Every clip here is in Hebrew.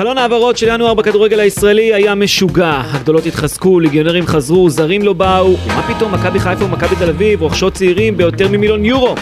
חלון העברות של ינואר בכדורגל הישראלי היה משוגע. הגדולות התחזקו, ליגיונרים חזרו, זרים לא באו. מה פתאום מכבי חיפה ומכבי תל אביב רוכשות צעירים ביותר ממיליון יורו?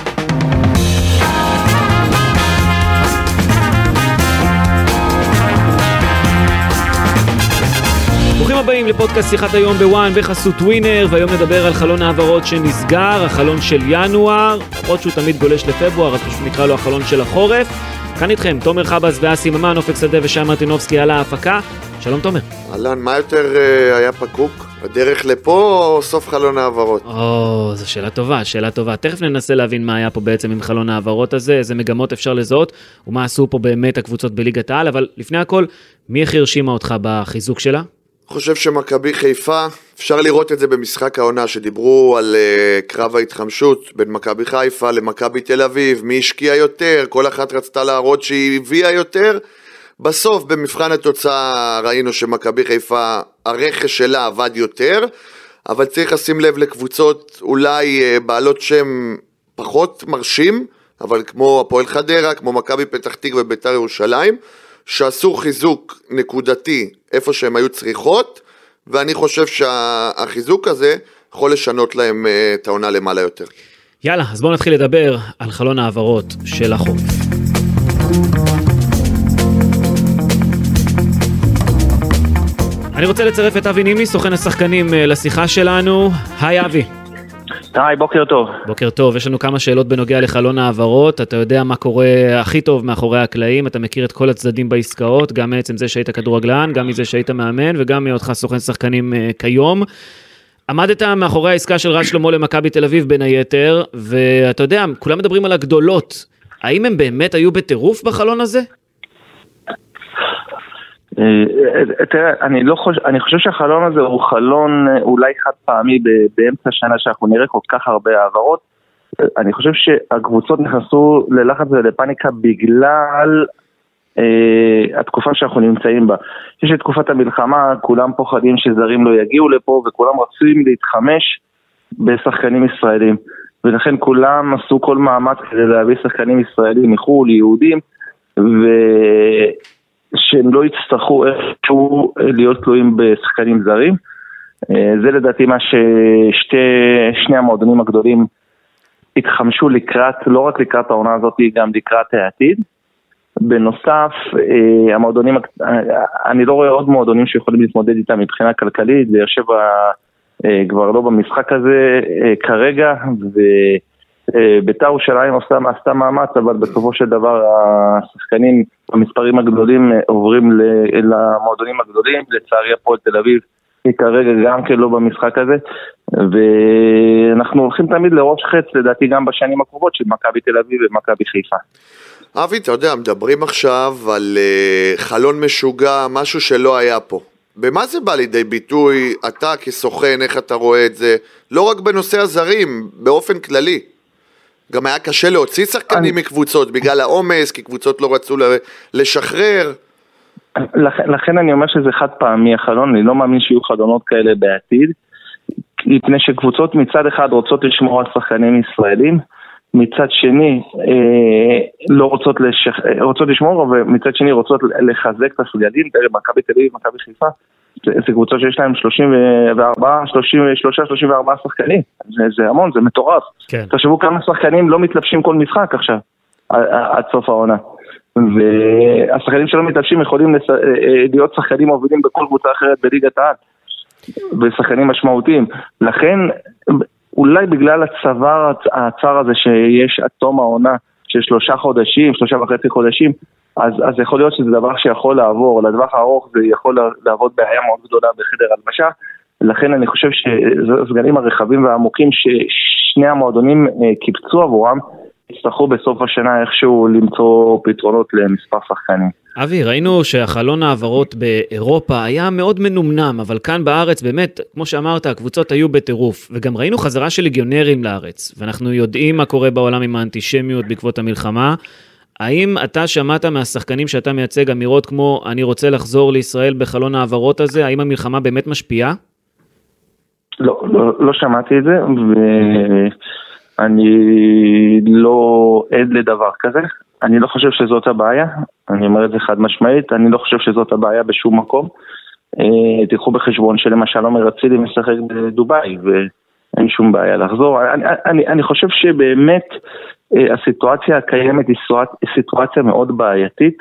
ברוכים הבאים לפודקאסט שיחת היום בוואן בחסות ווינר, והיום נדבר על חלון העברות שנסגר, החלון של ינואר, למרות שהוא תמיד גולש לפברואר, אז פשוט נקרא לו החלון של החורף. כאן איתכם, תומר חבאס ואסי ממן, אופק שדה ושי מרטינובסקי על ההפקה. שלום תומר. אהלן, מה יותר אה, היה פקוק? הדרך לפה או סוף חלון העברות? או, זו שאלה טובה, שאלה טובה. תכף ננסה להבין מה היה פה בעצם עם חלון העברות הזה, איזה מגמות אפשר לזהות, ומה עשו פה באמת הקבוצות בליגת העל, אבל לפני הכל, מי איך הרשימה אותך בחיזוק שלה? חושב שמכבי חיפה, אפשר לראות את זה במשחק העונה, שדיברו על uh, קרב ההתחמשות בין מכבי חיפה למכבי תל אביב, מי השקיע יותר, כל אחת רצתה להראות שהיא הביאה יותר. בסוף, במבחן התוצאה, ראינו שמכבי חיפה, הרכש שלה עבד יותר, אבל צריך לשים לב לקבוצות אולי uh, בעלות שם פחות מרשים, אבל כמו הפועל חדרה, כמו מכבי פתח תקווה ובית"ר ירושלים, שעשו חיזוק נקודתי איפה שהן היו צריכות, ואני חושב שהחיזוק הזה יכול לשנות להם אה, את העונה למעלה יותר. יאללה, אז בואו נתחיל לדבר על חלון העברות של החורף. אני רוצה לצרף את אבי נימני, סוכן השחקנים אה, לשיחה שלנו. היי אבי. היי, בוקר טוב. בוקר טוב, יש לנו כמה שאלות בנוגע לחלון העברות, אתה יודע מה קורה הכי טוב מאחורי הקלעים, אתה מכיר את כל הצדדים בעסקאות, גם מעצם זה שהיית כדורגלן, גם מזה שהיית מאמן וגם מהיותך סוכן שחקנים uh, כיום. עמדת מאחורי העסקה של רז שלמה למכבי תל אביב בין היתר, ואתה יודע, כולם מדברים על הגדולות. האם הם באמת היו בטירוף בחלון הזה? אה, תראה, אני לא חושב, אני חושב שהחלון הזה הוא חלון אה, אולי חד פעמי באמצע השנה שאנחנו נראה כל כך הרבה העברות. אני חושב שהקבוצות נכנסו ללחץ ולפאניקה בגלל אה, התקופה שאנחנו נמצאים בה. יש את תקופת המלחמה, כולם פוחדים שזרים לא יגיעו לפה וכולם רוצים להתחמש בשחקנים ישראלים. ולכן כולם עשו כל מאמץ כדי להביא שחקנים ישראלים מחו"ל, יהודים, ו... שהם לא יצטרכו איכשהו להיות תלויים בשחקנים זרים. אה, זה לדעתי מה ששני המועדונים הגדולים התחמשו לקראת, לא רק לקראת העונה הזאת, גם לקראת העתיד. בנוסף, אה, המועדונים, אני לא רואה עוד מועדונים שיכולים להתמודד איתם מבחינה כלכלית, באר שבע אה, כבר לא במשחק הזה כרגע, ו... אה, בית"ר ירושלים עשתה, עשתה מאמץ, אבל בסופו של דבר השחקנים במספרים הגדולים אה, עוברים למועדונים הגדולים, לצערי הפועל תל אביב היא כרגע גם כן לא במשחק הזה, ואנחנו הולכים תמיד לראש חץ, לדעתי גם בשנים הקרובות, של מכבי תל אביב ומכבי חיפה. אבי, אתה יודע, מדברים עכשיו על uh, חלון משוגע, משהו שלא היה פה. במה זה בא לידי ביטוי, אתה כסוכן, איך אתה רואה את זה? לא רק בנושא הזרים, באופן כללי. גם היה קשה להוציא שחקנים אני... מקבוצות בגלל העומס, כי קבוצות לא רצו לשחרר. לכן, לכן אני אומר שזה חד פעמי החלון, אני לא מאמין שיהיו חלונות כאלה בעתיד, מפני שקבוצות מצד אחד רוצות לשמור על שחקנים ישראלים, מצד שני אה, לא רוצות, לשח... רוצות לשמור, ומצד שני רוצות לחזק את הסגלים, תראה, מכבי תל אביב, מכבי חיפה, זה קבוצות שיש להם 34, 33, 34 שחקנים, זה, זה המון, זה מטורף. כן. תחשבו כמה שחקנים לא מתלבשים כל משחק עכשיו, עד סוף העונה. והשחקנים שלא מתלבשים יכולים לס... אה, אה, להיות שחקנים מובילים בכל קבוצה אחרת בליגת העל, ושחקנים משמעותיים. לכן, אולי בגלל הצוואר הצר הזה שיש עד תום העונה של שלושה חודשים, שלושה וחצי חודשים, אז, אז יכול להיות שזה דבר שיכול לעבור, לטווח הארוך זה יכול לעבוד בעיה מאוד גדולה בחדר הלבשה, לכן אני חושב שהסגלים הרחבים והעמוקים ששני המועדונים אה, קיבצו עבורם, יצטרכו בסוף השנה איכשהו למצוא פתרונות למספר שחקנים. אבי, ראינו שהחלון העברות באירופה היה מאוד מנומנם, אבל כאן בארץ באמת, כמו שאמרת, הקבוצות היו בטירוף, וגם ראינו חזרה של ליגיונרים לארץ, ואנחנו יודעים מה קורה בעולם עם האנטישמיות בעקבות המלחמה. האם אתה שמעת מהשחקנים שאתה מייצג אמירות כמו אני רוצה לחזור לישראל בחלון העברות הזה? האם המלחמה באמת משפיעה? לא, לא, לא שמעתי את זה, ואני לא עד לדבר כזה. אני לא חושב שזאת הבעיה, אני אומר את זה חד משמעית, אני לא חושב שזאת הבעיה בשום מקום. אה, תיקחו בחשבון שלמשל עומר אצילי משחק בדובאי ואין שום בעיה לחזור. אני, אני, אני חושב שבאמת אה, הסיטואציה הקיימת היא סיטואציה מאוד בעייתית,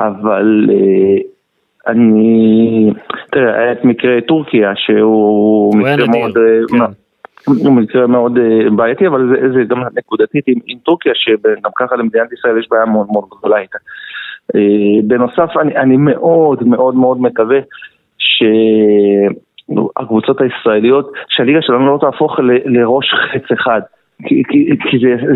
אבל אה, אני... תראה, היה את מקרה טורקיה שהוא מקרה מאוד... כן. הוא מקרה מאוד בעייתי, אבל זה, זה גם נקודתית עם, עם טורקיה, שגם ככה למדינת ישראל יש בעיה מאוד מאוד גדולה איתה. בנוסף, אני, אני מאוד מאוד מאוד מקווה שהקבוצות הישראליות, שהליגה שלנו לא תהפוך ל, לראש חץ אחד. כי,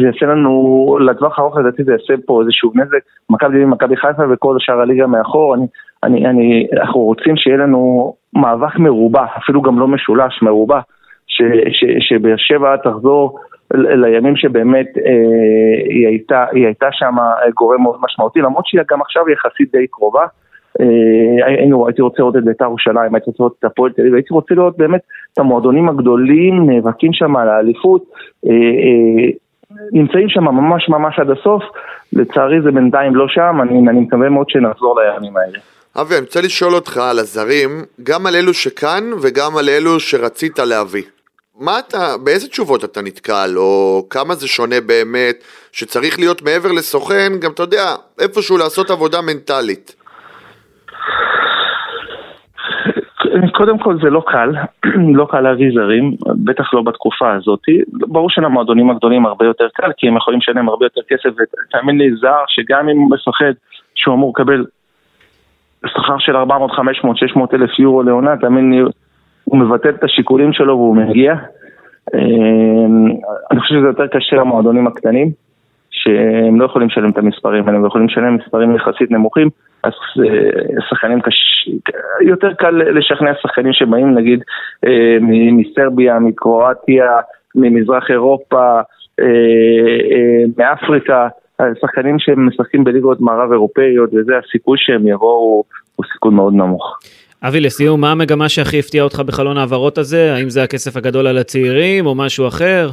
זה יעשה לנו, לטווח הארוך לדעתי זה יעשה פה איזשהו נזק, מכבי מכבי חיפה וכל שאר הליגה מאחור, אני, אני, אני, אנחנו רוצים שיהיה לנו מאבק מרובע, אפילו גם לא משולש, מרובע, שבאר שבע תחזור לימים שבאמת אה, היא הייתה, היא הייתה שם גורם מאוד משמעותי, למרות שהיא גם עכשיו יחסית די קרובה. אה, היינו, הייתי רוצה לראות את בית"ר ירושלים, הייתי רוצה לראות את הפועל תל אביב, הייתי רוצה לראות באמת את המועדונים הגדולים נאבקים שם על האליפות, אה, אה, נמצאים שם ממש ממש עד הסוף, לצערי זה בינתיים לא שם, אני, אני מקווה מאוד שנחזור לימים האלה. אבי, אני רוצה לשאול אותך על הזרים, גם על אלו שכאן וגם על אלו שרצית להביא. מה אתה, באיזה תשובות אתה נתקל, או כמה זה שונה באמת, שצריך להיות מעבר לסוכן, גם אתה יודע, איפשהו לעשות עבודה מנטלית. קודם כל זה לא קל, לא קל להביא זרים, בטח לא בתקופה הזאת. ברור שלמועדונים הגדולים הרבה יותר קל, כי הם יכולים לשלם הרבה יותר כסף, ותאמין לי, זר שגם אם הוא מפחד שהוא אמור לקבל שכר של 400, 500, 600 אלף יורו לעונה, תאמין לי, הוא מבטל את השיקולים שלו והוא מגיע. אמ, אני חושב שזה יותר קשה למועדונים הקטנים, שהם לא יכולים לשלם את המספרים האלה, הם יכולים לשלם מספרים יחסית נמוכים. אז אה, שחקנים קש... יותר קל לשכנע שחקנים שבאים נגיד אה, מסרביה, מקרואטיה, ממזרח אירופה, אה, מאפריקה, שחקנים שמשחקים בליגות מערב אירופאיות וזה הסיכוי שהם יבואו הוא סיכוי מאוד נמוך. אבי, לסיום, מה המגמה שהכי הפתיעה אותך בחלון ההעברות הזה? האם זה הכסף הגדול על הצעירים או משהו אחר?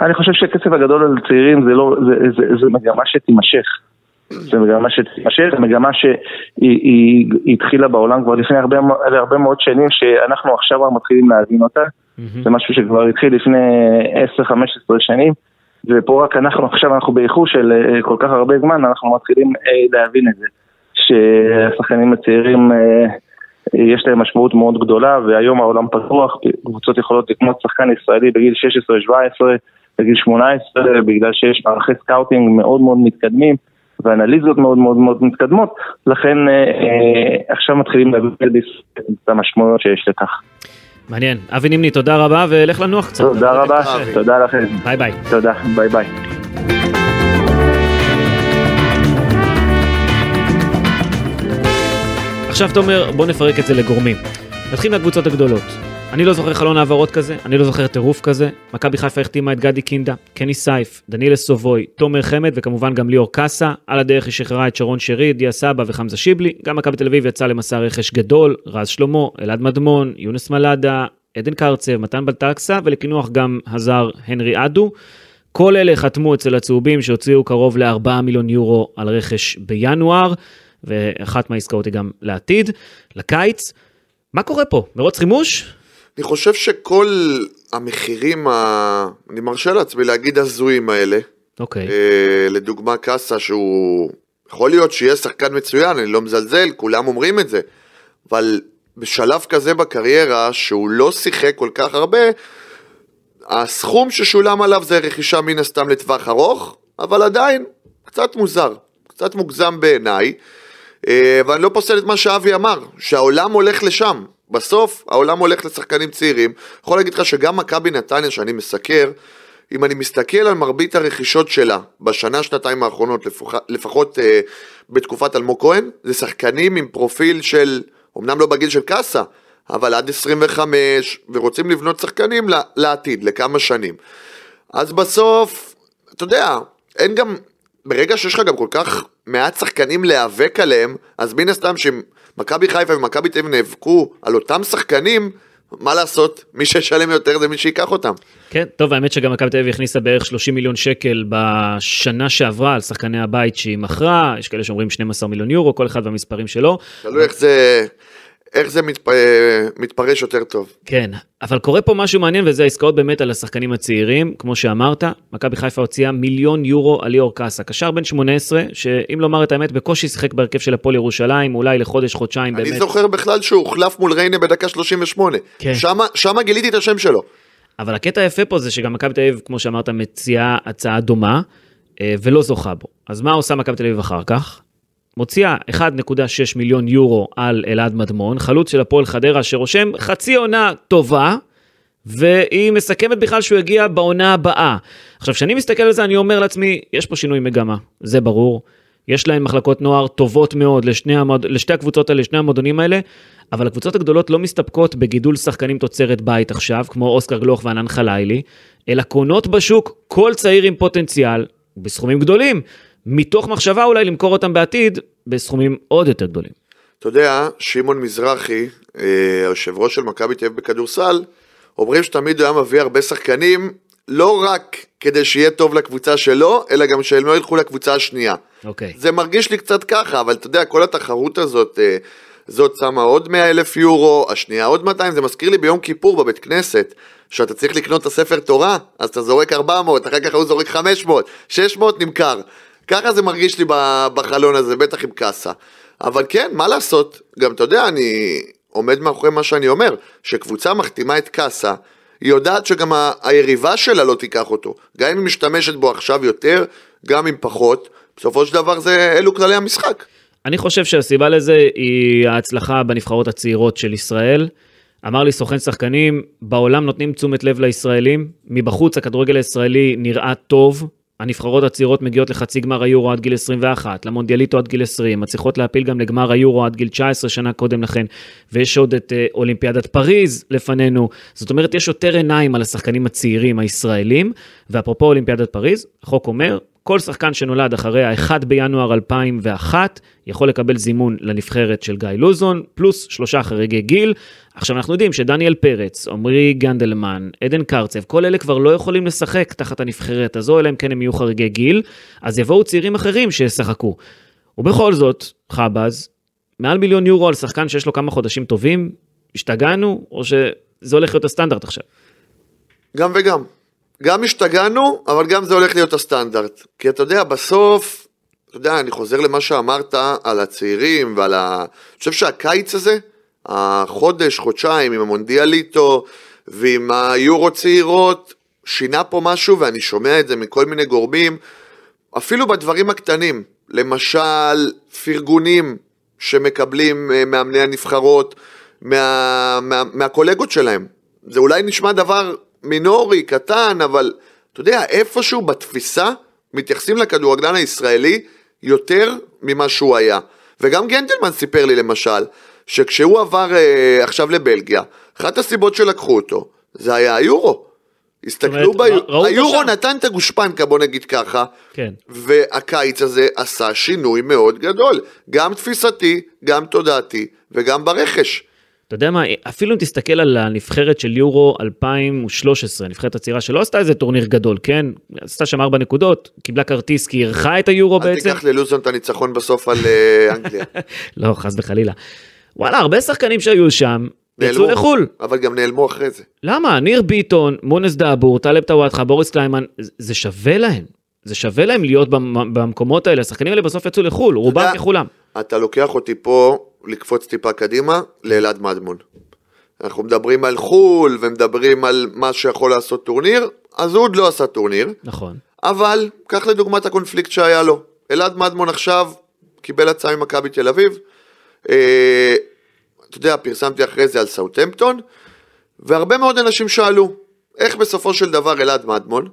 אני חושב שהכסף הגדול על הצעירים זה, לא, זה, זה, זה מגמה שתימשך. זה מגמה שתימשך, זה מגמה שהיא התחילה בעולם כבר לפני הרבה, הרבה מאוד שנים, שאנחנו עכשיו מתחילים להבין אותה. זה משהו שכבר התחיל לפני 10-15 שנים, ופה רק אנחנו, עכשיו אנחנו באיחור של אה, כל כך הרבה זמן, אנחנו מתחילים אה, להבין את זה. שהשחקנים הצעירים אה, יש להם משמעות מאוד גדולה, והיום העולם פתוח, קבוצות יכולות לקנות שחקן ישראלי בגיל 16-17, בגיל 18, בגלל שיש מערכי scouting מאוד מאוד מתקדמים. ואנליזות מאוד מאוד מאוד מתקדמות, לכן אה, אה, עכשיו מתחילים להבין את המשמעויות שיש לכך. מעניין. אבי נימני, תודה רבה, ולך לנוח קצת. תודה רבה, תודה לכם. ביי ביי. תודה, ביי ביי. עכשיו תומר, בוא נפרק את זה לגורמים. נתחיל מהקבוצות הגדולות. אני לא זוכר חלון העברות כזה, אני לא זוכר טירוף כזה. מכבי חיפה החתימה את גדי קינדה, קני סייף, דניאל סובוי, תומר חמד וכמובן גם ליאור קאסה. על הדרך היא שחררה את שרון שרי, דיה סבא וחמזה שיבלי. גם מכבי תל אביב יצא למסע רכש גדול, רז שלמה, אלעד מדמון, יונס מלאדה, עדן קרצב, מתן בלטקסה, ולקינוח גם הזר הנרי אדו. כל אלה חתמו אצל הצהובים שהוציאו קרוב ל-4 מיליון יורו על רכש בינואר, ואחת מהעסקאות היא גם לעתיד, לקיץ. מה קורה פה? מרוץ חימוש? אני חושב שכל המחירים, ה... אני מרשה לעצמי להגיד הזויים האלה, אוקיי. Okay. אה, לדוגמה קאסה שהוא, יכול להיות שיהיה שחקן מצוין, אני לא מזלזל, כולם אומרים את זה, אבל בשלב כזה בקריירה, שהוא לא שיחק כל כך הרבה, הסכום ששולם עליו זה רכישה מן הסתם לטווח ארוך, אבל עדיין קצת מוזר, קצת מוגזם בעיניי, ואני לא פוסל את מה שאבי אמר, שהעולם הולך לשם, בסוף העולם הולך לשחקנים צעירים. יכול להגיד לך שגם מכבי נתניה שאני מסקר, אם אני מסתכל על מרבית הרכישות שלה בשנה, שנתיים האחרונות, לפח, לפחות אה, בתקופת אלמוג כהן, זה שחקנים עם פרופיל של, אמנם לא בגיל של קאסה, אבל עד 25, ורוצים לבנות שחקנים לעתיד, לכמה שנים. אז בסוף, אתה יודע, אין גם, ברגע שיש לך גם כל כך מעט שחקנים להיאבק עליהם, אז מן הסתם שאם מכבי חיפה ומכבי תל אביב נאבקו על אותם שחקנים, מה לעשות, מי שישלם יותר זה מי שייקח אותם. כן, טוב, האמת שגם מכבי תל אביב הכניסה בערך 30 מיליון שקל בשנה שעברה על שחקני הבית שהיא מכרה, יש כאלה שאומרים 12 מיליון יורו, כל אחד והמספרים שלו. תלוי איך זה, איך זה מתפ... מתפרש יותר טוב. כן, אבל קורה פה משהו מעניין וזה העסקאות באמת על השחקנים הצעירים, כמו שאמרת, מכבי חיפה הוציאה מיליון יורו על ליאור קאסה, קשר בן 18, שאם לומר את האמת, בקושי שיחק בהרכב של הפועל ירושלים, אולי לחודש, חודשיים באמת. אני זוכר בכלל שהוא הוחלף מול ריינה בדקה 38. כן. שמה, שמה גיליתי את השם שלו. אבל הקטע היפה פה זה שגם מכבי תל אביב, כמו שאמרת, מציעה הצעה דומה, אה, ולא זוכה בו. אז מה עושה מכבי תל אביב אחר כך? מוציאה 1.6 מיליון יורו על אלעד מדמון, חלוץ של הפועל חדרה שרושם חצי עונה טובה, והיא מסכמת בכלל שהוא יגיע בעונה הבאה. עכשיו, כשאני מסתכל על זה, אני אומר לעצמי, יש פה שינוי מגמה, זה ברור. יש להם מחלקות נוער טובות מאוד לשני, המוד... לשתי הקבוצות האלה, לשני המועדונים האלה, אבל הקבוצות הגדולות לא מסתפקות בגידול שחקנים תוצרת בית עכשיו, כמו אוסקר גלוך וענן חלילי, אלא קונות בשוק כל צעיר עם פוטנציאל, בסכומים גדולים, מתוך מחשבה אולי למכור אותם בעתיד בסכומים עוד יותר גדולים. אתה יודע, שמעון מזרחי, אה, היושב ראש של מכבי תל אביב בכדורסל, אומרים שתמיד הוא היה מביא הרבה שחקנים, לא רק כדי שיהיה טוב לקבוצה שלו, אלא גם שהם לא ילכו לקבוצה השנייה. אוקיי. זה מרגיש לי קצת ככה, אבל אתה יודע, כל התחרות הזאת, אה, זאת שמה עוד 100 אלף יורו, השנייה עוד 200, זה מזכיר לי ביום כיפור בבית כנסת, שאתה צריך לקנות את הספר תורה, אז אתה זורק 400, אחר כך הוא זורק 500, 600 נמכר. ככה זה מרגיש לי בחלון הזה, בטח עם קאסה. אבל כן, מה לעשות, גם אתה יודע, אני עומד מאחורי מה שאני אומר, שקבוצה מחתימה את קאסה, היא יודעת שגם ה- היריבה שלה לא תיקח אותו. גם אם היא משתמשת בו עכשיו יותר, גם אם פחות, בסופו של דבר זה, אלו כללי המשחק. אני חושב שהסיבה לזה היא ההצלחה בנבחרות הצעירות של ישראל. אמר לי סוכן שחקנים, בעולם נותנים תשומת לב לישראלים, מבחוץ הכדורגל הישראלי נראה טוב, הנבחרות הצעירות מגיעות לחצי גמר היורו עד גיל 21, למונדיאליטו עד גיל 20, מצליחות להפיל גם לגמר היורו עד גיל 19 שנה קודם לכן, ויש עוד את אה, אולימפיאדת פריז לפנינו, זאת אומרת יש יותר עיניים על השחקנים הצעירים הישראלים, ואפרופו אולימפיאדת פריז, החוק אומר, כל שחקן שנולד אחרי ה-1 בינואר 2001 יכול לקבל זימון לנבחרת של גיא לוזון, פלוס שלושה חריגי גיל. עכשיו אנחנו יודעים שדניאל פרץ, עמרי גנדלמן, עדן קרצב, כל אלה כבר לא יכולים לשחק תחת הנבחרת הזו, אלא אם כן הם יהיו חריגי גיל, אז יבואו צעירים אחרים שישחקו. ובכל זאת, חבאז, מעל מיליון יורו על שחקן שיש לו כמה חודשים טובים, השתגענו, או שזה הולך להיות הסטנדרט עכשיו? גם וגם. גם השתגענו, אבל גם זה הולך להיות הסטנדרט. כי אתה יודע, בסוף, אתה יודע, אני חוזר למה שאמרת על הצעירים ועל ה... אני חושב שהקיץ הזה, החודש, חודשיים, עם המונדיאליטו ועם היורו צעירות, שינה פה משהו, ואני שומע את זה מכל מיני גורמים, אפילו בדברים הקטנים. למשל, פרגונים שמקבלים אה, מאמני הנבחרות, מה, מה, מהקולגות שלהם. זה אולי נשמע דבר מינורי, קטן, אבל אתה יודע, איפשהו בתפיסה מתייחסים לכדורגלן הישראלי יותר ממה שהוא היה. וגם גנדלמן סיפר לי למשל, שכשהוא עבר אה, עכשיו לבלגיה, אחת הסיבות שלקחו אותו, זה היה היורו. הסתכלו ראו ביורו, היורו שם. נתן את הגושפנקה, בוא נגיד ככה, כן. והקיץ הזה עשה שינוי מאוד גדול, גם תפיסתי, גם תודעתי וגם ברכש. אתה יודע מה, אפילו אם תסתכל על הנבחרת של יורו 2013, הנבחרת הצעירה שלא עשתה איזה טורניר גדול, כן? עשתה שם ארבע נקודות, קיבלה כרטיס כי אירחה את היורו אל בעצם. תיקח ללוזון את הניצחון בסוף על אה, אנגליה. לא, חס וחלילה. וואלה, הרבה שחקנים שהיו שם, יצאו. לחו"ל. אבל גם נעלמו אחרי זה. למה? ניר ביטון, מונס דאבור, טלב טוואטחה, בוריס קליימן, זה- שווה להם. זה שווה להם להיות במ- במקומות האלה, השחקנים האלה בסוף יצאו לחו"ל, רובם ככולם. אתה לוקח אותי פה לקפוץ טיפה קדימה לאלעד מדמון. אנחנו מדברים על חו"ל ומדברים על מה שיכול לעשות טורניר, אז הוא עוד לא עשה טורניר, נכון. אבל קח לדוגמת הקונפליקט שהיה לו. אלעד מדמון עכשיו קיבל הצעה ממכבי תל אביב, אה, אתה יודע, פרסמתי אחרי זה על סאוטהמפטון, והרבה מאוד אנשים שאלו, איך בסופו של דבר אלעד מדמון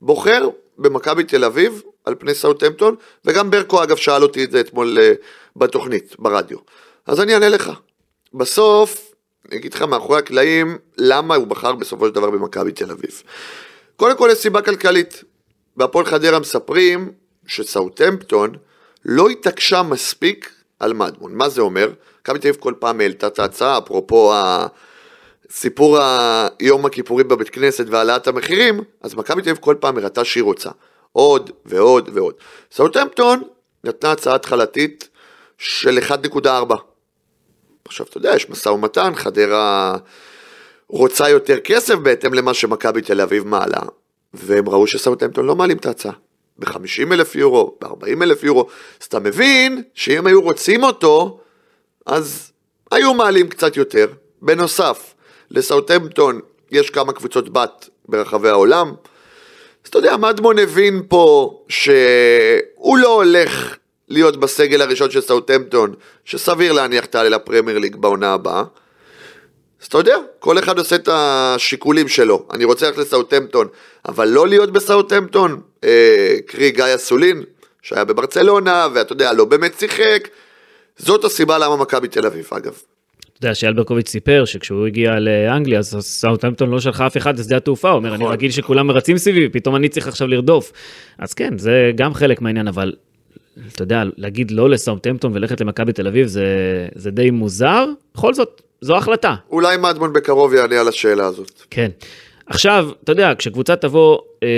בוחר במכבי תל אביב על פני סאוטהמפטון, וגם ברקו אגב שאל אותי את זה אתמול אה, בתוכנית, ברדיו. אז אני אענה לך. בסוף, אני אגיד לך מאחורי הקלעים, למה הוא בחר בסופו של דבר במכבי תל אביב. קודם כל יש סיבה כלכלית. בהפועל חדרה מספרים שסאוטהמפטון לא התעקשה מספיק על מדמון. מה זה אומר? מכבי תל אביב כל פעם העלתה את ההצעה, אפרופו סיפור ה- יום הכיפורים בבית כנסת והעלאת המחירים, אז מכבי תל אביב כל פעם הראתה שהיא רוצה. עוד ועוד ועוד. סאוטהמפטון נתנה הצעה התחלתית של 1.4. עכשיו, אתה יודע, יש משא ומתן, חדרה רוצה יותר כסף בהתאם למה שמכבי תל אביב מעלה, והם ראו שסאוטהמפטון לא מעלים את ההצעה. ב-50 אלף יורו, ב-40 אלף יורו, אז אתה מבין שאם היו רוצים אותו, אז היו מעלים קצת יותר. בנוסף, לסאוטהמפטון יש כמה קבוצות בת ברחבי העולם, אז אתה יודע, מדמון הבין פה שהוא לא הולך להיות בסגל הראשון של סאוטהמפטון, שסביר להניח תעלה לפרמייר ליג בעונה הבאה. אז אתה יודע, כל אחד עושה את השיקולים שלו. אני רוצה ללכת לסאוטהמפטון, אבל לא להיות בסאוטהמפטון, אה, קרי גיא אסולין, שהיה בברצלונה, ואתה יודע, לא באמת שיחק. זאת הסיבה למה מכבי תל אביב, אגב. אתה יודע שאייל ברקוביץ' סיפר שכשהוא הגיע לאנגליה אז סאוטהמפטון לא שלחה אף אחד לשדה התעופה, הוא אומר אני נכון. רגיל שכולם מרצים סביבי, פתאום אני צריך עכשיו לרדוף. אז כן, זה גם חלק מהעניין, אבל אתה יודע, להגיד לא לסאוטהמפטון וללכת למכבי תל אביב זה, זה די מוזר, בכל זאת, זו החלטה. אולי מדמון בקרוב יענה על השאלה הזאת. כן. עכשיו, אתה יודע, כשקבוצה תבוא אה,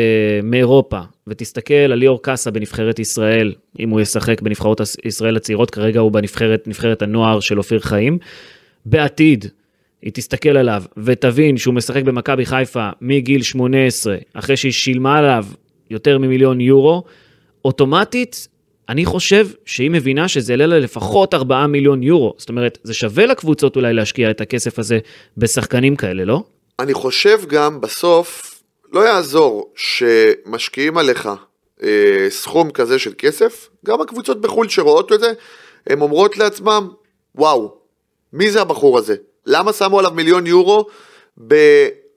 מאירופה ותסתכל על ליאור קאסה בנבחרת ישראל, אם הוא ישחק בנבחרות ישראל הצעירות, כרגע הוא בנבחרת נבחרת הנוער של אופיר חיים, בעתיד היא תסתכל עליו ותבין שהוא משחק במכבי חיפה מגיל 18, אחרי שהיא שילמה עליו יותר ממיליון יורו, אוטומטית, אני חושב שהיא מבינה שזה יעלה לה לפחות 4 מיליון יורו. זאת אומרת, זה שווה לקבוצות אולי להשקיע את הכסף הזה בשחקנים כאלה, לא? אני חושב גם בסוף, לא יעזור שמשקיעים עליך אה, סכום כזה של כסף, גם הקבוצות בחו"ל שרואות את זה, הן אומרות לעצמם, וואו, מי זה הבחור הזה? למה שמו עליו מיליון יורו ב,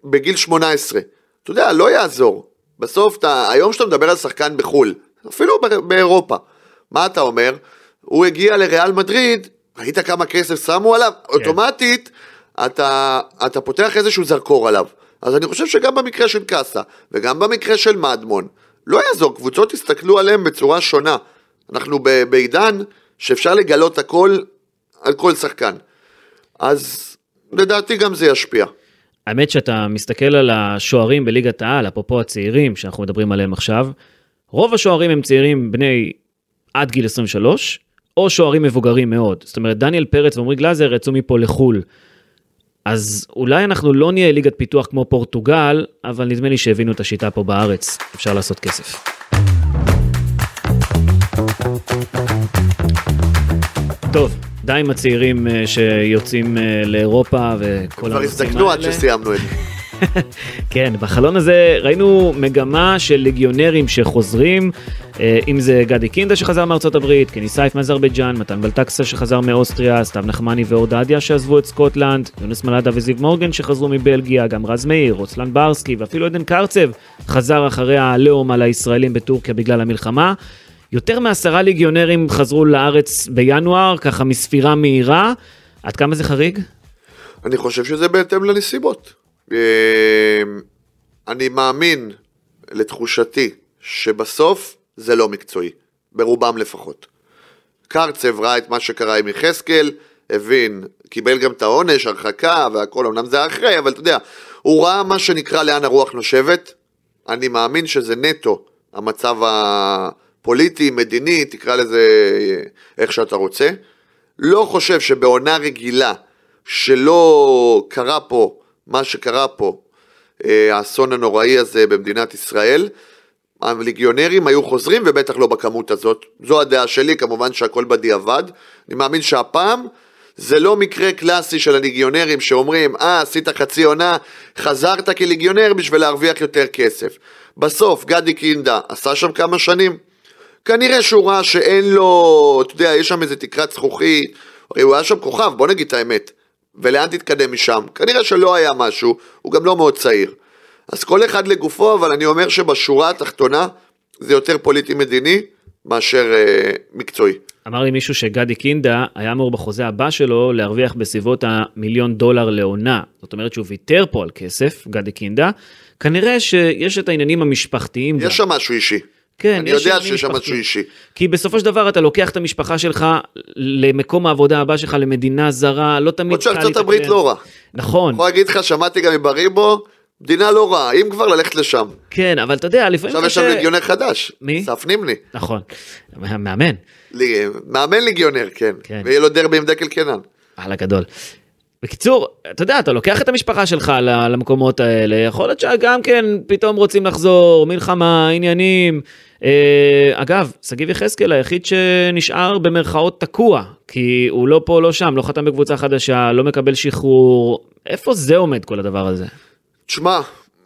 בגיל 18? אתה יודע, לא יעזור. בסוף, אתה, היום שאתה מדבר על שחקן בחו"ל, אפילו באירופה, מה אתה אומר? הוא הגיע לריאל מדריד, ראית כמה כסף שמו עליו? כן. אוטומטית, אתה, אתה פותח איזשהו זרקור עליו. אז אני חושב שגם במקרה של קאסה, וגם במקרה של מדמון, לא יעזור, קבוצות יסתכלו עליהם בצורה שונה. אנחנו בעידן שאפשר לגלות הכל על כל שחקן. אז לדעתי גם זה ישפיע. האמת שאתה מסתכל על השוערים בליגת העל, אפרופו הצעירים שאנחנו מדברים עליהם עכשיו, רוב השוערים הם צעירים בני עד גיל 23, או שוערים מבוגרים מאוד. זאת אומרת, דניאל פרץ ועמרי גלאזר יצאו מפה לחו"ל. אז אולי אנחנו לא נהיה ליגת פיתוח כמו פורטוגל, אבל נדמה לי שהבינו את השיטה פה בארץ, אפשר לעשות כסף. טוב, די עם הצעירים אה, שיוצאים אה, לאירופה וכל כבר הנושאים הזדקנו עד האלה. שסיימנו את זה. כן, בחלון הזה ראינו מגמה של ליגיונרים שחוזרים, אה, אם זה גדי קינדה שחזר מארצות הברית, קני סייף מאזרבייג'אן, מתן בלטקסה שחזר מאוסטריה, סתיו נחמני ואור דדיה שעזבו את סקוטלנד, יונס מלאדה וזיו מורגן שחזרו מבלגיה, גם רז מאיר, רוסלן ברסקי ואפילו עדן קרצב חזר אחרי העליהום על הישראלים בטורקיה בגלל המלחמה. יותר מעשרה ליגיונרים חזרו לארץ בינואר, ככה מספירה מהירה. עד כמה זה חריג? אני חושב שזה בהתאם לנסיבות. אה, אני מאמין, לתחושתי, שבסוף זה לא מקצועי, ברובם לפחות. קרצב ראה את מה שקרה עם יחזקאל, הבין, קיבל גם את העונש, הרחקה והכל, אמנם זה אחרי, אבל אתה יודע, הוא ראה מה שנקרא לאן הרוח נושבת. אני מאמין שזה נטו המצב הפוליטי, מדיני, תקרא לזה אה, איך שאתה רוצה. לא חושב שבעונה רגילה, שלא קרה פה מה שקרה פה, אה, האסון הנוראי הזה במדינת ישראל, הליגיונרים היו חוזרים ובטח לא בכמות הזאת. זו הדעה שלי, כמובן שהכל בדיעבד. אני מאמין שהפעם זה לא מקרה קלאסי של הליגיונרים שאומרים, אה, עשית חצי עונה, חזרת כליגיונר בשביל להרוויח יותר כסף. בסוף, גדי קינדה עשה שם כמה שנים, כנראה שהוא ראה שאין לו, אתה יודע, יש שם איזה תקרת זכוכית, הרי הוא היה שם כוכב, בוא נגיד את האמת. ולאן תתקדם משם? כנראה שלא היה משהו, הוא גם לא מאוד צעיר. אז כל אחד לגופו, אבל אני אומר שבשורה התחתונה זה יותר פוליטי-מדיני מאשר אה, מקצועי. אמר לי מישהו שגדי קינדה היה אמור בחוזה הבא שלו להרוויח בסביבות המיליון דולר לעונה. זאת אומרת שהוא ויתר פה על כסף, גדי קינדה. כנראה שיש את העניינים המשפחתיים גם. יש שם משהו אישי. כן, אני יודע שיש שם משהו. אישי. כי בסופו של דבר אתה לוקח את המשפחה שלך למקום העבודה הבא שלך, למדינה זרה, לא תמיד עוד קל שארצות הברית. לא רע. נכון, יכול להגיד לך, שמעתי גם מבריבו, מדינה לא רעה, אם כבר ללכת לשם. כן, אבל אתה יודע, לפעמים עכשיו יש שם ליגיונר חדש. מי? אסף נימני. נכון, מאמן, מאמן ליגיונר, כן. כן. ויהיה לו דרבי עם דקל קנן. על הגדול. בקיצור, אתה יודע, אתה לוקח את המשפחה שלך למקומות האלה, יכול להיות שגם כן פתאום רוצים לחזור, מלחמה, עניינים. אה, אגב, שגיב יחזקאל היחיד שנשאר במרכאות תקוע, כי הוא לא פה, לא שם, לא חתם בקבוצה חדשה, לא מקבל שחרור. איפה זה עומד כל הדבר הזה? תשמע,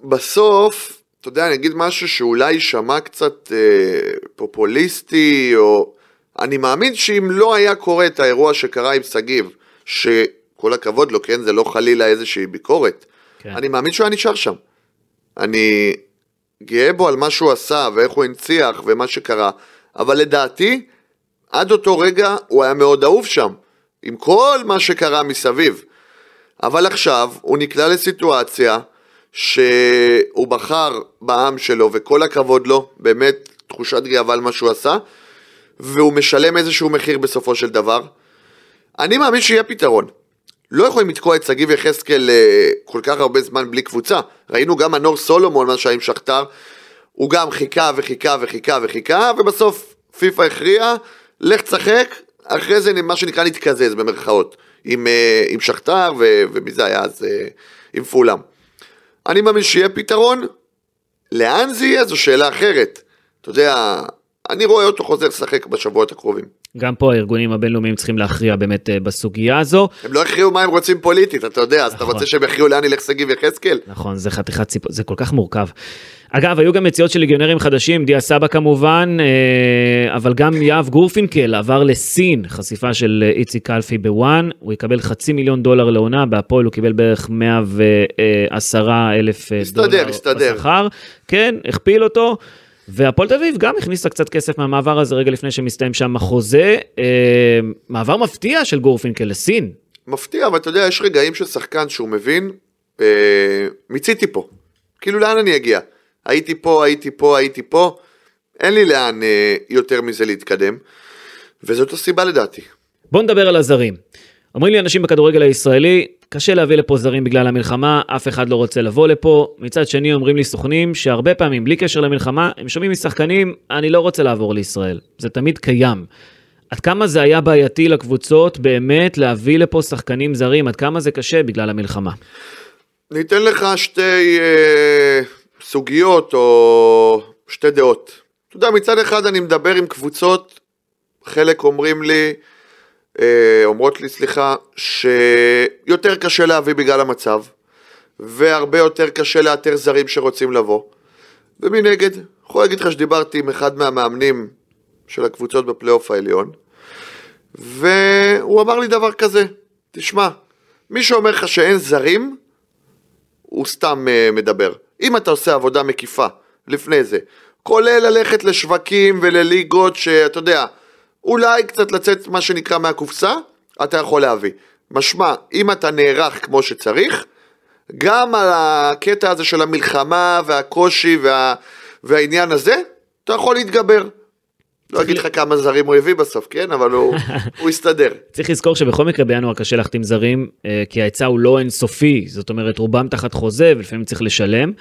בסוף, אתה יודע, אני אגיד משהו שאולי יישמע קצת אה, פופוליסטי, או... אני מאמין שאם לא היה קורה את האירוע שקרה עם שגיב, שכל הכבוד לו, כן, זה לא חלילה איזושהי ביקורת, כן. אני מאמין שהוא היה נשאר שם. אני גאה בו על מה שהוא עשה, ואיך הוא הנציח, ומה שקרה, אבל לדעתי, עד אותו רגע הוא היה מאוד אהוב שם, עם כל מה שקרה מסביב. אבל עכשיו הוא נקלע לסיטואציה שהוא בחר בעם שלו, וכל הכבוד לו, באמת תחושת גאווה על מה שהוא עשה, והוא משלם איזשהו מחיר בסופו של דבר. אני מאמין שיהיה פתרון. לא יכולים לתקוע את שגיב יחזקאל אה, כל כך הרבה זמן בלי קבוצה. ראינו גם מנור סולומון, מה שהיה עם שכתר, הוא גם חיכה וחיכה וחיכה וחיכה, ובסוף פיפ"א הכריע, לך תשחק, אחרי זה מה שנקרא נתקזז במרכאות, עם, אה, עם שכתר, ומי זה היה אז אה, עם פולאם. אני מאמין שיהיה פתרון, לאן זה יהיה זו שאלה אחרת. אתה יודע, אני רואה אותו חוזר לשחק בשבועות הקרובים. גם פה הארגונים הבינלאומיים צריכים להכריע באמת אה, בסוגיה הזו. הם לא הכריעו מה הם רוצים פוליטית, אתה יודע, אז אתה נכון. רוצה שהם יכריעו לאן ילך שגיב יחזקאל? נכון, זה חתיכת ציפור, זה כל כך מורכב. אגב, היו גם יציאות של ליגיונרים חדשים, דיה סבא כמובן, אה, אבל גם יהב גורפינקל עבר לסין, חשיפה של אה, איציק קלפי בוואן, הוא יקבל חצי מיליון דולר לעונה, בהפועל הוא קיבל בערך 110 אלף הסתדר, דולר הסתדר. בשכר, כן, הכפיל אותו. והפועל תל אביב גם הכניסה קצת כסף מהמעבר הזה רגע לפני שמסתיים שם החוזה. אה, מעבר מפתיע של גורפינקל לסין. מפתיע, אבל אתה יודע, יש רגעים של שחקן שהוא מבין, אה, מיציתי פה. כאילו, לאן אני אגיע? הייתי פה, הייתי פה, הייתי פה, אין לי לאן אה, יותר מזה להתקדם, וזאת הסיבה לדעתי. בואו נדבר על הזרים. אומרים לי אנשים בכדורגל הישראלי, קשה להביא לפה זרים בגלל המלחמה, אף אחד לא רוצה לבוא לפה. מצד שני אומרים לי סוכנים שהרבה פעמים, בלי קשר למלחמה, הם שומעים משחקנים, אני לא רוצה לעבור לישראל. זה תמיד קיים. עד כמה זה היה בעייתי לקבוצות באמת להביא לפה שחקנים זרים? עד כמה זה קשה בגלל המלחמה? אני אתן לך שתי אה, סוגיות או שתי דעות. אתה יודע, מצד אחד אני מדבר עם קבוצות, חלק אומרים לי, אומרות לי, סליחה, שיותר קשה להביא בגלל המצב, והרבה יותר קשה לאתר זרים שרוצים לבוא. ומנגד, יכול להגיד לך שדיברתי עם אחד מהמאמנים של הקבוצות בפלייאוף העליון, והוא אמר לי דבר כזה, תשמע, מי שאומר לך שאין זרים, הוא סתם uh, מדבר. אם אתה עושה עבודה מקיפה לפני זה, כולל ללכת לשווקים ולליגות שאתה יודע, אולי קצת לצאת מה שנקרא מהקופסה, אתה יכול להביא. משמע, אם אתה נערך כמו שצריך, גם על הקטע הזה של המלחמה והקושי וה... והעניין הזה, אתה יכול להתגבר. לא אגיד לך כמה זרים הוא הביא בסוף, כן? אבל הוא, הוא הסתדר. צריך לזכור שבכל מקרה בינואר קשה להחתים זרים, אה, כי ההיצע הוא לא אינסופי, זאת אומרת רובם תחת חוזה ולפעמים צריך לשלם.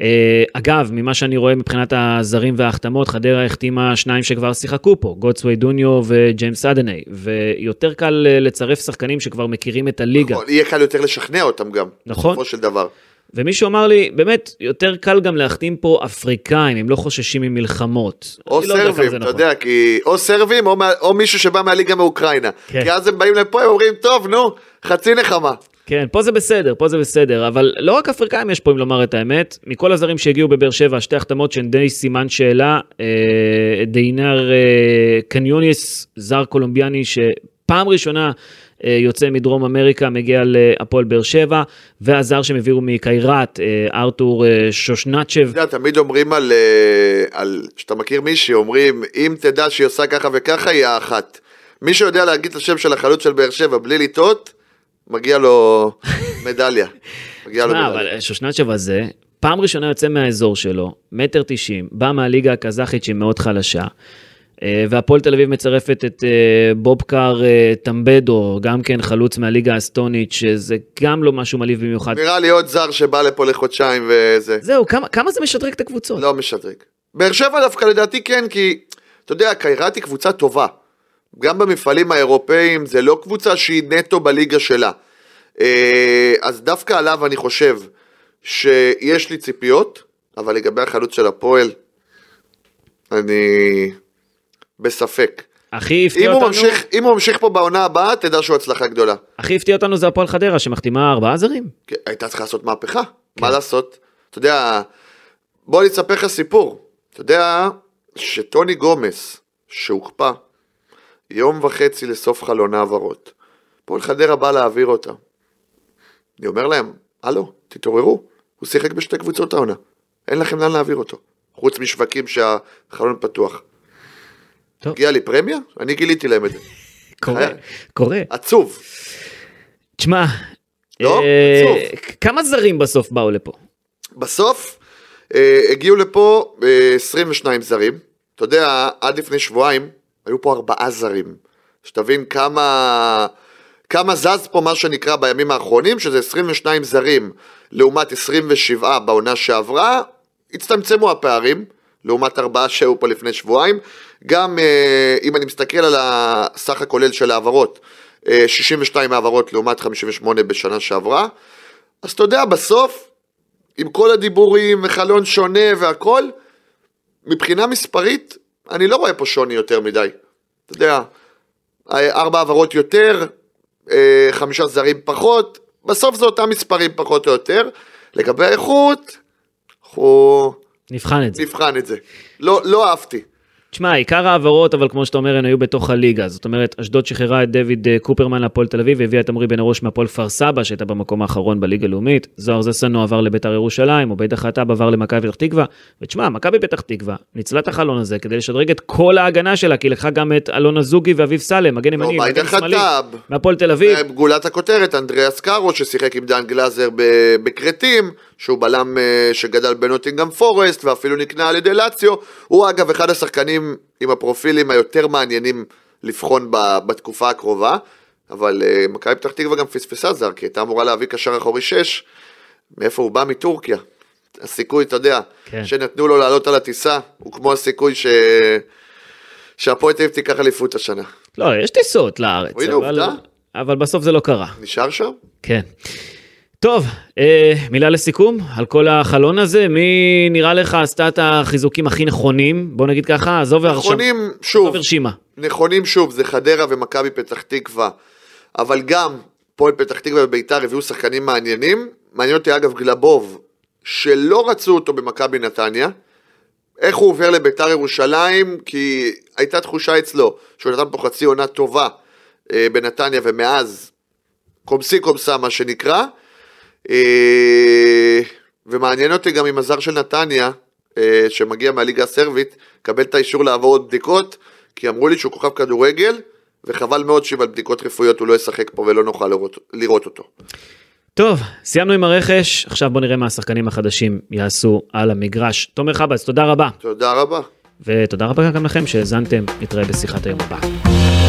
אה, אגב, ממה שאני רואה מבחינת הזרים וההחתמות, חדרה החתימה שניים שכבר שיחקו פה, גוטסווי דוניו וג'יימס אדני, ויותר קל אה, לצרף שחקנים שכבר מכירים את הליגה. נכון, יהיה קל יותר לשכנע אותם גם, נכון. בסופו של דבר. ומישהו אמר לי, באמת, יותר קל גם להחתים פה אפריקאים, הם לא חוששים ממלחמות. או אני לא יודע סרבים, אתה נכון. יודע, כי או סרבים או, מה- או מישהו שבא מהליגה מאוקראינה. כן. כי אז הם באים לפה, הם אומרים, טוב, נו, חצי נחמה. כן, פה זה בסדר, פה זה בסדר, אבל לא רק אפריקאים יש פה, אם לומר את האמת. מכל הזרים שהגיעו בבאר שבע, שתי החתמות שהן די סימן שאלה, אה, דיינר אה, קניוניס, זר קולומביאני שפעם ראשונה אה, יוצא מדרום אמריקה, מגיע להפועל באר שבע, והזר שהם הביאו מקיירת, ארתור שושנצ'ב. אתה יודע, תמיד אומרים על, על, שאתה מכיר מישהי, אומרים, אם תדע שהיא עושה ככה וככה, היא האחת. מי שיודע להגיד את השם של החלוץ של באר שבע בלי לטעות, מגיע לו מדליה. מגיע לו מדליה. אבל שושנצ'ב הזה, פעם ראשונה יוצא מהאזור שלו, מטר תשעים, בא מהליגה הקזחית שהיא מאוד חלשה. אה, והפועל תל אביב מצרפת את אה, בובקר אה, טמבדו, גם כן חלוץ מהליגה האסטונית, שזה גם לא משהו מעליב במיוחד. נראה לי עוד זר שבא לפה לחודשיים וזה. זהו, כמה, כמה זה משדרג את הקבוצות? לא משדרג. באר שבע דווקא לדעתי כן, כי אתה יודע, קיירת היא קבוצה טובה. גם במפעלים האירופאים זה לא קבוצה שהיא נטו בליגה שלה. אה, אז דווקא עליו אני חושב שיש לי ציפיות, אבל לגבי החלוץ של הפועל, אני בספק. הכי הפתיע אם הוא, אותנו, ממשיך, אם הוא ממשיך פה בעונה הבאה, תדע שהוא הצלחה גדולה. הכי הפתיע אותנו זה הפועל חדרה, שמחתימה ארבעה זרים. כן, הייתה צריכה לעשות מהפכה, מה לעשות? אתה יודע, בוא אני אספר לך סיפור. אתה יודע שטוני גומס, שהוקפא, יום וחצי לסוף חלון העברות, פועל חדרה בא להעביר אותה. אני אומר להם, הלו, תתעוררו, הוא שיחק בשתי קבוצות העונה, אין לכם לאן להעביר אותו, חוץ משווקים שהחלון פתוח. טוב. הגיע לי פרמיה? אני גיליתי להם את זה. קורה, אה. קורה. עצוב. תשמע, לא? אה, עצוב. כמה זרים בסוף באו לפה? בסוף אה, הגיעו לפה אה, 22 זרים. אתה יודע, עד לפני שבועיים היו פה ארבעה זרים. שתבין כמה, כמה זז פה מה שנקרא בימים האחרונים, שזה 22 זרים לעומת 27 בעונה שעברה, הצטמצמו הפערים, לעומת ארבעה שהיו פה לפני שבועיים. גם אה, אם אני מסתכל על הסך הכולל של ההעברות, אה, 62 העברות לעומת 58 בשנה שעברה, אז אתה יודע, בסוף עם כל הדיבורים וחלון שונה והכל, מבחינה מספרית, אני לא רואה פה שוני יותר מדי. אתה יודע, ארבע העברות יותר, אה, חמישה זרים פחות, בסוף זה אותם מספרים פחות או יותר. לגבי האיכות, אנחנו נבחן את זה. נבחן את זה. לא, לא אהבתי. תשמע, עיקר ההעברות, אבל כמו שאתה אומר, הן היו בתוך הליגה. זאת אומרת, אשדוד שחררה את דויד אה, קופרמן להפועל תל אביב, והביאה את עמרי בן ארוש מהפועל כפר סבא, שהייתה במקום האחרון בליגה הלאומית. זוהר זסנו עבר לביתר ירושלים, עובד החטאב עבר למכבי פתח תקווה. ותשמע, מכבי פתח תקווה ניצלה את החלון הזה כדי לשדרג את כל ההגנה שלה, כי לקחה גם את אלון אזוגי ואביב סלם, מגן ימני, עובד מגן שמאלי. מהפועל תל אביב. גולת הכותרת, אנדריאס קארו ששיחק עם דן גלאזר ב- בכרתים, שהוא בלם אה, שגדל בנוטינגאם פורסט ואפילו נקנה על ידי לאציו, הוא אגב אחד השחקנים עם הפרופילים היותר מעניינים לבחון ב- בתקופה הקרובה, אבל אה, מכבי פתח תקווה גם פספסה זר, כי הייתה אמורה להביא קשר אחורי 6, מאיפה הוא בא? מטורקיה. הסיכוי, אתה יודע, כן. שנתנו לו לעלות על הטיסה, הוא כמו הסיכוי ש... שהפועל תל אביב תיקח אליפות השנה. לא, יש טיסות לארץ, הנה אבל, עובדה. אבל בסוף זה לא קרה. נשאר שם? כן. טוב, אה, מילה לסיכום על כל החלון הזה, מי נראה לך עשתה את החיזוקים הכי נכונים? בוא נגיד ככה, עזוב הרשם- נכונים, עזוב שוב, הרשימה. נכונים שוב, זה חדרה ומכבי פתח תקווה, אבל גם פועל פתח תקווה וביתר הביאו שחקנים מעניינים. מעניין אותי אגב גלבוב, שלא רצו אותו במכבי נתניה. איך הוא עובר לביתר ירושלים? כי הייתה תחושה אצלו שהוא נתן פה חצי עונה טובה אה, בנתניה ומאז קומסי קומסה מה שנקרא. אה, ומעניין אותי גם עם הזר של נתניה, אה, שמגיע מהליגה הסרבית, קבל את האישור לעבור עוד בדיקות, כי אמרו לי שהוא כוכב כדורגל, וחבל מאוד שעל בדיקות רפואיות הוא לא ישחק פה ולא נוכל לראות, לראות אותו. טוב, סיימנו עם הרכש, עכשיו בוא נראה מה השחקנים החדשים יעשו על המגרש. תומר חבץ, תודה רבה. תודה רבה. ותודה רבה גם לכם שהאזנתם, נתראה בשיחת היום הבאה.